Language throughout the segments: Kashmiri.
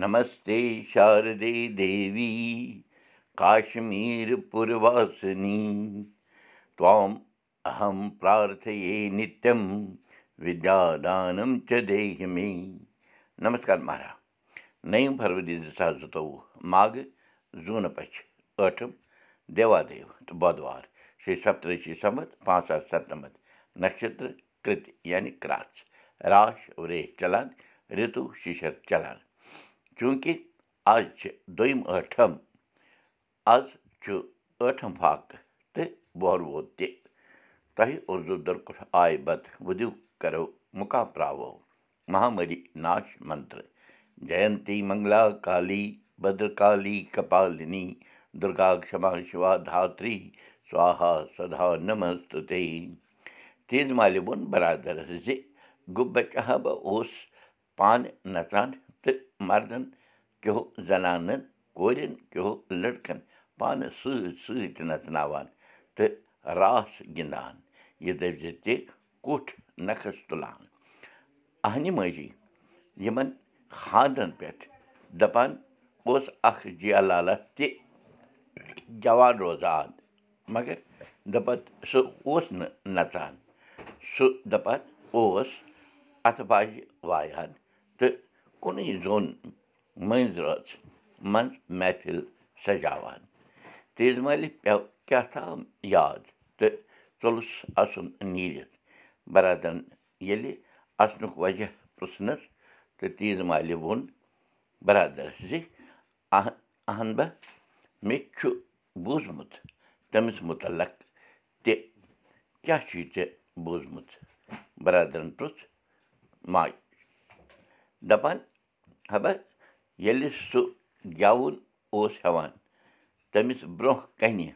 नमस्ते शारदे देवी نمس دیٖشمیٖسنیہ نتم ودیدانے نمس مہراج نَو فرؤری زٕ ساس زٕتووُہ ماگ زوٗن پچھ اَٹھ تہٕ بدوار شیٚے سپترشِی سمت پانٛژھ ساس سَتمَت نَشت یعنی کرٛاس راش ورٛی ऋतु تُشِش چَلان چوٗنٛکہِ آز چھِ دوٚیِم ٲٹھم آز چھُ ٲٹھم فاقہٕ تہٕ بۄہر ووت تہِ۔ تۄہہِ اُردو دُرکُٹھ آے بتہٕ وُدِو کرو مُقابراوو مہامری ناش منتر جینتی منگلا کالی بدرکالی کپالنی دُرگا کما شِوا دھاتری سوہا سدا تیز مالہِ ووٚن بَرادَرَس زِ گُبہٕ چاہبہٕ اوس پانہٕ نَژان مردَن کیٚہو زنانَن کورٮ۪ن کیٚہو لٔڑکَن پانَس سۭتۍ سۭتۍ نَژناوان تہٕ راس گِنٛدان یہِ دٔپۍ زِ تہِ کُٹھ نَکھَس تُلان اہنہِ ماجی یِمَن خانٛدرَن پٮ۪ٹھ دَپان اوس اَکھ جِیا تہِ جوان روزان مگر دَپان سُہ اوس نہٕ نَژان سُہ دَپان اوس اَتھٕ باجہِ وایان تہٕ کُنُے زوٚن مٔنٛزۍ رٲژ منٛز محفِل سَجاوان تیز مالہِ پیٚو کیٛاہ تام یاد تہٕ ژوٚلُس اَسُن نیٖرِتھ بَرادَرَن ییٚلہِ اَسنُک وجہ پِرٛژھنَس تہٕ تیٖژ مالہِ ووٚن بَرادَرَس زِ اَہَن بہ مےٚ چھُ بوٗزمُت تٔمِس مُتعلق تہِ کیٛاہ چھُے ژےٚ بوٗزمُت بَرادَرَن پِرٛژھ ماجہِ دَپان ہَبہ ییٚلہِ سُہ گٮ۪وُن اوس ہٮ۪وان تٔمِس برٛونٛہہ کَنہِ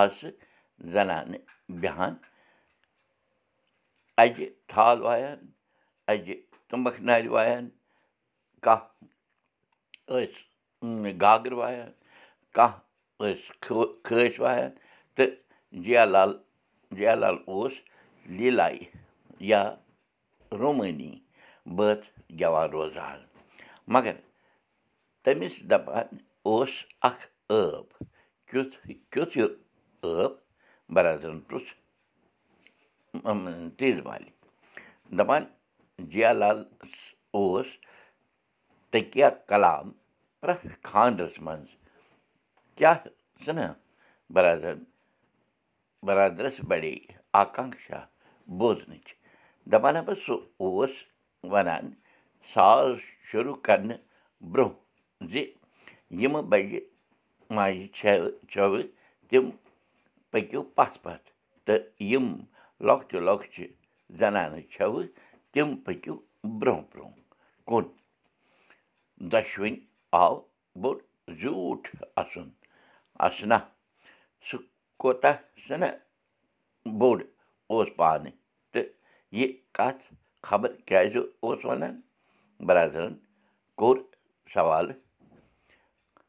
آسہٕ زَنانہٕ بیٚہان اَجہِ تھال وایان اَجہِ تُمبَکھ نارِ وایان کانٛہہ ٲسۍ گاگٕر وایان کانٛہہ ٲسۍ کھٲسۍ وایان تہٕ جِیا لال جِیا لال اوس لیٖلایہِ یا رومٲنی بٲتھ گٮ۪وان روزان مگر تٔمِس دَپان اوس اَکھ ٲب کیُتھ کیُتھ یہِ ٲب بَرادَرَن پِرٛژھ تیز مالہِ دَپان جِیا لال اوس تٔکیہ کلام پرٛٮ۪تھ خانٛدرَس منٛز کیٛاہ ژٕنہٕ بَرادَرَن بَرادَرَس بَڑے آکانٛکشا بوزنٕچ دَپان ہا بہٕ سُہ اوس وَنان ساز شروٗع کَرنہٕ برٛونٛہہ زِ یِمہٕ بَجہِ ماجہِ چھےٚ چھَوٕ تِم پٔکِو پَتھ پَتھ تہٕ یِم لۄکچہِ لۄکچہِ زَنانہٕ چھَوٕ تِم پٔکِو برٛونٛہہ برٛونٛہہ کُن دۄشوٕنۍ آو بوٚڑ زیوٗٹھ اَسُن اَسنا سُہ کوتاہ سَنا بوٚڑ اوس پانہٕ تہٕ یہِ کَتھ خبر کیٛازِ اوس وَنان بَرادَرَن کوٚر سوالہٕ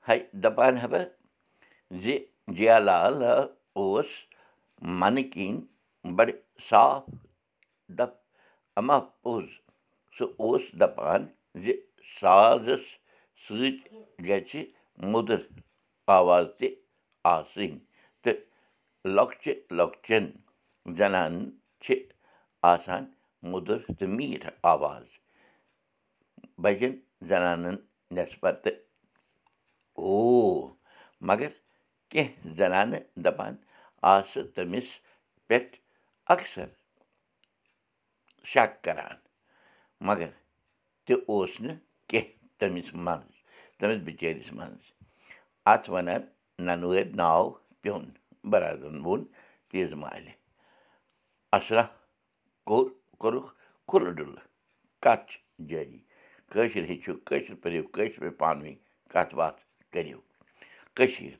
ہے دَپان ہا بہٕ زِ جِیا لال اوس مَنہٕ کِنۍ بَڑٕ صاف دَپ اَما پوٚز سُہ اوس دَپان زِ سازَس سۭتۍ گژھِ موٚدُر آواز تہِ آسٕنۍ تہٕ لۄکچہِ لۄکچَن زَنانَن چھِ آسان موٚدُر تہٕ میٖٹھ آواز بَجَن زَنانَن نٮ۪صپَتہٕ او مگر کیٚنٛہہ زَنانہٕ دَپان آسہٕ تٔمِس پٮ۪ٹھ اَکثر شک کَران مگر تہِ اوس نہٕ کیٚنٛہہ تٔمِس منٛز تٔمِس بِچٲرِس منٛز اَتھ وَنان نَنہٕ وٲرۍ ناو پیوٚن بَرادَرَن ووٚن تیز مالہِ اَسرا کوٚر کوٚرُکھ کھُلہٕ ڈُلہٕ کَتھ چھِ جٲری کٲشِر ہیٚچھِو کٲشِر پٔرِو کٲشِر پٲٹھۍ پانہٕ ؤنۍ کَتھ باتھ کٔرِو۔ کٔشیٖر۔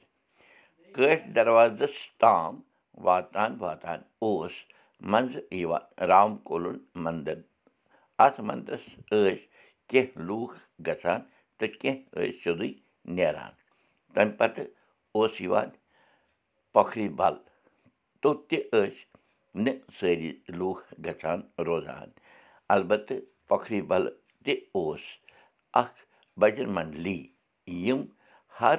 کٲشۍ دَروازَس تام واتان واتان اوس منٛزٕ یِوان رام کولُن مَندِر۔ اَتھ مَندرَس ٲسۍ کیٚنٛہہ لوٗکھ گژھان تہٕ کیٚنٛہہ ٲسۍ سیوٚدُے نیران۔ تَمہِ پَتہٕ اوس یِوان پۄکھرِ بَل۔ توٚت تہِ ٲسۍ نہٕ سٲری لوٗکھ گژھان روزان۔ اَلبتہٕ پۄکھرِ بَل تہِ اوس اَکھ بجن منڈلی یِم ہر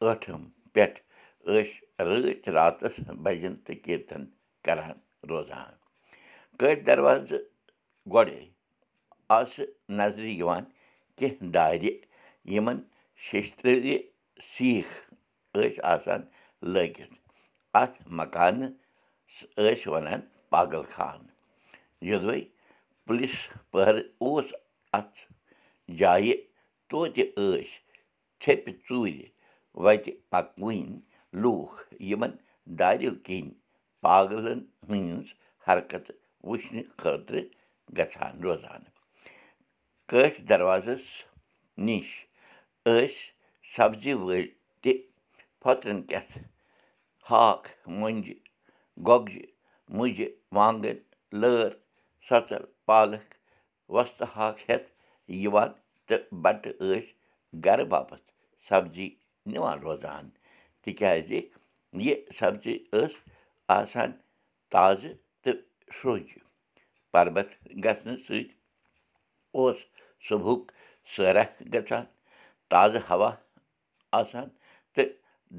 ٲٹھم پٮ۪ٹھ ٲسۍ رٲتۍ راتَس بَجن تہٕ کیٖرتن کران روزان۔ کٔٹۍ دروازٕ گۄڈَے آسہٕ نظرِ یِوان کیٚنٛہہ دارِ یِمن شیٚشتٕرِ سیٖکھ ٲسۍ آسان لٲگِتھ۔ اَتھ مکانہٕ ٲسۍ وَنان پاگل خان۔ یوٚدوَے پُلیٖس پٔہرٕ اوس اَتھ جایہِ توتہِ ٲسۍ ژھیٚپہِ ژوٗرِ وَتہِ پَکوٕنۍ لوٗکھ یِمن دارٮ۪و کِنۍ پاگلن ہٕنٛز حرکتہٕ وٕچھنہٕ خٲطرٕ گژھان روزان کٲشۍ دروازس نِش ٲسۍ سبزی وٲلۍ تہِ پھۄترن کٮ۪تھ ہاکھ مۄنجہِ گۄگجہِ مُجہِ وانٛگن لٲر سۄژَل پالک وۄستہٕ ہاکھ ہٮ۪تھ یِوان تہٕ بَٹہٕ ٲسۍ گرٕ باپتھ سبزی نِوان روزان تِکیٛازِ یہِ سبزی ٲس آسان تازٕ تہٕ سرٛوٚج پربت گژھنہٕ سۭتۍ اوس صُبحُک سٲرا گژھان تازٕ ہوا آسان تہٕ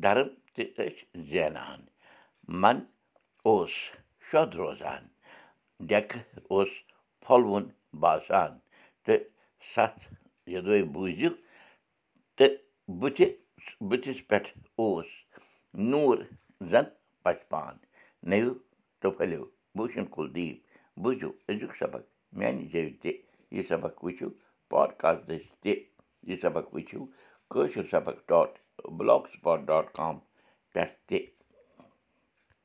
دَرم تہِ ٲسۍ زینان من اوس شوٚد روزان ڈٮ۪کہٕ اوس پھۄلوُن باسان تہٕ سَتھ یوٚدوَے بوٗزِو تہٕ بٕتھِ بٕتھِس پٮ۪ٹھ اوس نوٗر زَن پَشپان نٔوِو تہٕ پھٔلِو بوٗشن کُلدیپ بوٗزِو أزیُک سبق میٛانہِ زیٚوِ تہِ یہِ سبق وٕچھِو پاڈکاسٹ دٔسۍ تہِ یہِ سبق وٕچھِو کٲشُر سبق dot blogspot dot com پٮ۪ٹھ تہِ